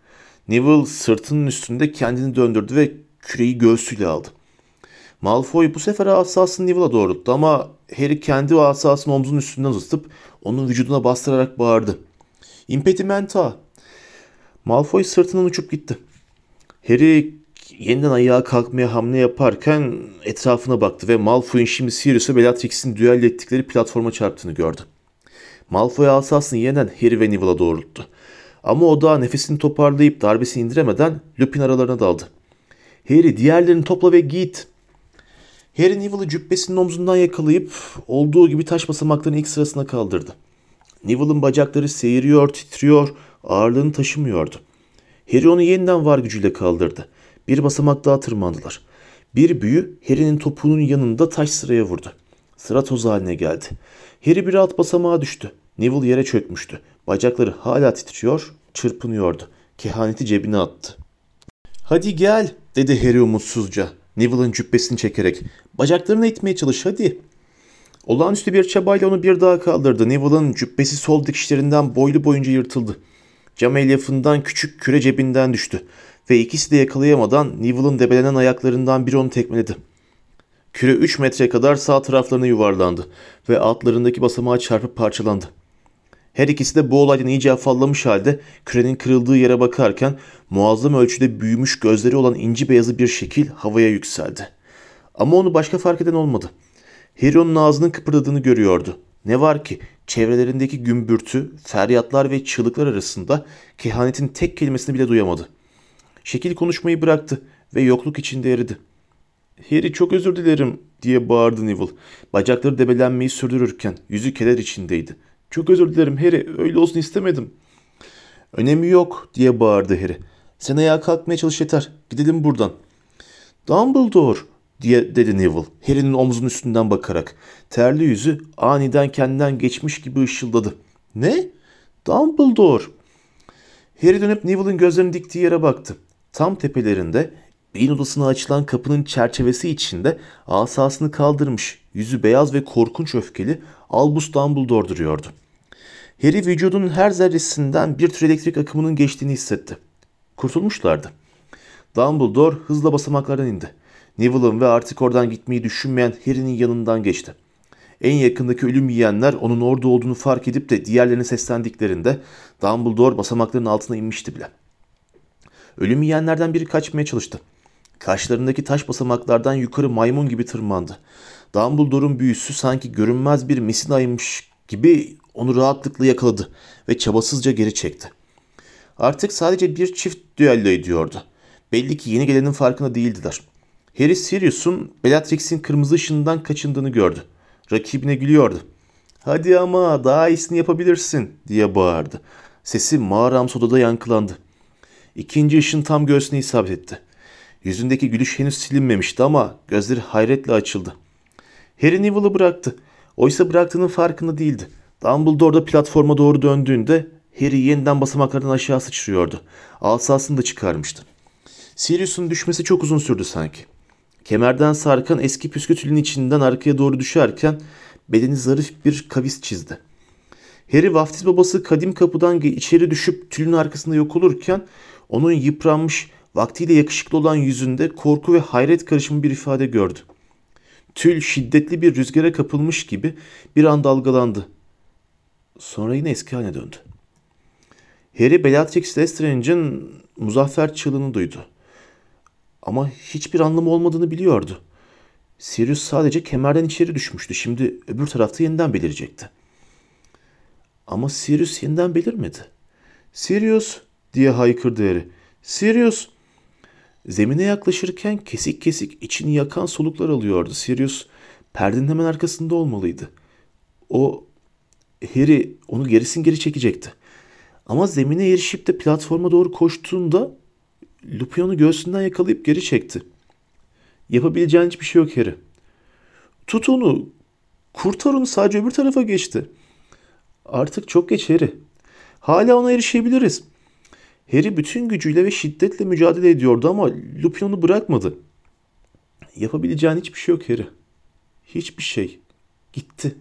Neville sırtının üstünde kendini döndürdü ve küreyi göğsüyle aldı. Malfoy bu sefer asasını Neville'a doğrulttu ama Harry kendi asasını omzunun üstünden uzatıp onun vücuduna bastırarak bağırdı. Impedimenta! Malfoy sırtından uçup gitti. Harry yeniden ayağa kalkmaya hamle yaparken etrafına baktı ve Malfoy'un şimdi Sirius ve Bellatrix'in düello ettikleri platforma çarptığını gördü. Malfoy asasını yeniden Harry ve Neville'a doğrulttu. Ama o da nefesini toparlayıp darbesini indiremeden Lupin aralarına daldı. Harry diğerlerini topla ve git. Harry Neville'ı cübbesinin omzundan yakalayıp olduğu gibi taş basamakların ilk sırasına kaldırdı. Neville'ın bacakları seyiriyor, titriyor, ağırlığını taşımıyordu. Harry onu yeniden var gücüyle kaldırdı. Bir basamak daha tırmandılar. Bir büyü Harry'nin topuğunun yanında taş sıraya vurdu. Sıra toz haline geldi. Harry bir alt basamağa düştü. Neville yere çökmüştü. Bacakları hala titriyor, çırpınıyordu. Kehaneti cebine attı. Hadi gel dedi Harry umutsuzca. Neville'ın cübbesini çekerek. Bacaklarını itmeye çalış hadi. Olağanüstü bir çabayla onu bir daha kaldırdı. Neville'ın cübbesi sol dikişlerinden boylu boyunca yırtıldı. Cam elyafından küçük küre cebinden düştü. Ve ikisi de yakalayamadan Neville'ın debelenen ayaklarından biri onu tekmeledi. Küre 3 metre kadar sağ taraflarına yuvarlandı ve altlarındaki basamağa çarpıp parçalandı. Her ikisi de bu olaydan iyice afallamış halde kürenin kırıldığı yere bakarken muazzam ölçüde büyümüş gözleri olan inci beyazı bir şekil havaya yükseldi. Ama onu başka fark eden olmadı. Harry onun ağzının kıpırdadığını görüyordu. Ne var ki çevrelerindeki gümbürtü, feryatlar ve çığlıklar arasında kehanetin tek kelimesini bile duyamadı. Şekil konuşmayı bıraktı ve yokluk içinde eridi. Harry çok özür dilerim diye bağırdı Neville. Bacakları debelenmeyi sürdürürken yüzü keder içindeydi. Çok özür dilerim Harry öyle olsun istemedim. Önemi yok diye bağırdı Harry. Sen ayağa kalkmaya çalış yeter. Gidelim buradan. Dumbledore diye dedi Neville. Harry'nin omzunun üstünden bakarak. Terli yüzü aniden kendinden geçmiş gibi ışıldadı. Ne? Dumbledore. Harry dönüp Neville'ın gözlerini diktiği yere baktı. Tam tepelerinde beyin odasına açılan kapının çerçevesi içinde asasını kaldırmış, yüzü beyaz ve korkunç öfkeli Albus Dumbledore duruyordu. Harry vücudunun her zerresinden bir tür elektrik akımının geçtiğini hissetti. Kurtulmuşlardı. Dumbledore hızla basamaklardan indi. Neville'ın ve artık oradan gitmeyi düşünmeyen Harry'nin yanından geçti. En yakındaki ölüm yiyenler onun orada olduğunu fark edip de diğerlerine seslendiklerinde Dumbledore basamakların altına inmişti bile. Ölüm yiyenlerden biri kaçmaya çalıştı. Karşılarındaki taş basamaklardan yukarı maymun gibi tırmandı. Dumbledore'un büyüsü sanki görünmez bir misinaymış gibi onu rahatlıkla yakaladı ve çabasızca geri çekti. Artık sadece bir çift düello ediyordu. Belli ki yeni gelenin farkında değildiler. Harry Sirius'un Bellatrix'in kırmızı ışığından kaçındığını gördü. Rakibine gülüyordu. Hadi ama daha iyisini yapabilirsin diye bağırdı. Sesi mağaramsı odada yankılandı. İkinci ışın tam göğsüne isabet etti. Yüzündeki gülüş henüz silinmemişti ama gözleri hayretle açıldı. Harry Neville'ı bıraktı. Oysa bıraktığının farkında değildi. Dumbledore da platforma doğru döndüğünde Harry yeniden basamaklardan aşağı sıçrıyordu. Asasını da çıkarmıştı. Sirius'un düşmesi çok uzun sürdü sanki. Kemerden sarkan eski püskü tülün içinden arkaya doğru düşerken bedeni zarif bir kavis çizdi. Harry vaftiz babası kadim kapıdan içeri düşüp tülün arkasında yok olurken onun yıpranmış, vaktiyle yakışıklı olan yüzünde korku ve hayret karışımı bir ifade gördü. Tül şiddetli bir rüzgara kapılmış gibi bir an dalgalandı. Sonra yine eski haline döndü. Harry Bellatrix Lestrange'in muzaffer çığlığını duydu. Ama hiçbir anlamı olmadığını biliyordu. Sirius sadece kemerden içeri düşmüştü. Şimdi öbür tarafta yeniden belirecekti. Ama Sirius yeniden belirmedi. Sirius diye haykırdı Harry. Sirius! Zemine yaklaşırken kesik kesik içini yakan soluklar alıyordu. Sirius perdenin hemen arkasında olmalıydı. O Harry onu gerisin geri çekecekti. Ama zemine erişip de platforma doğru koştuğunda Lupin onu göğsünden yakalayıp geri çekti. Yapabileceğin hiçbir şey yok Harry. Tut onu. Kurtar onu sadece öbür tarafa geçti. Artık çok geç Harry. Hala ona erişebiliriz. Harry bütün gücüyle ve şiddetle mücadele ediyordu ama Lupin onu bırakmadı. Yapabileceğin hiçbir şey yok Harry. Hiçbir şey. Gitti.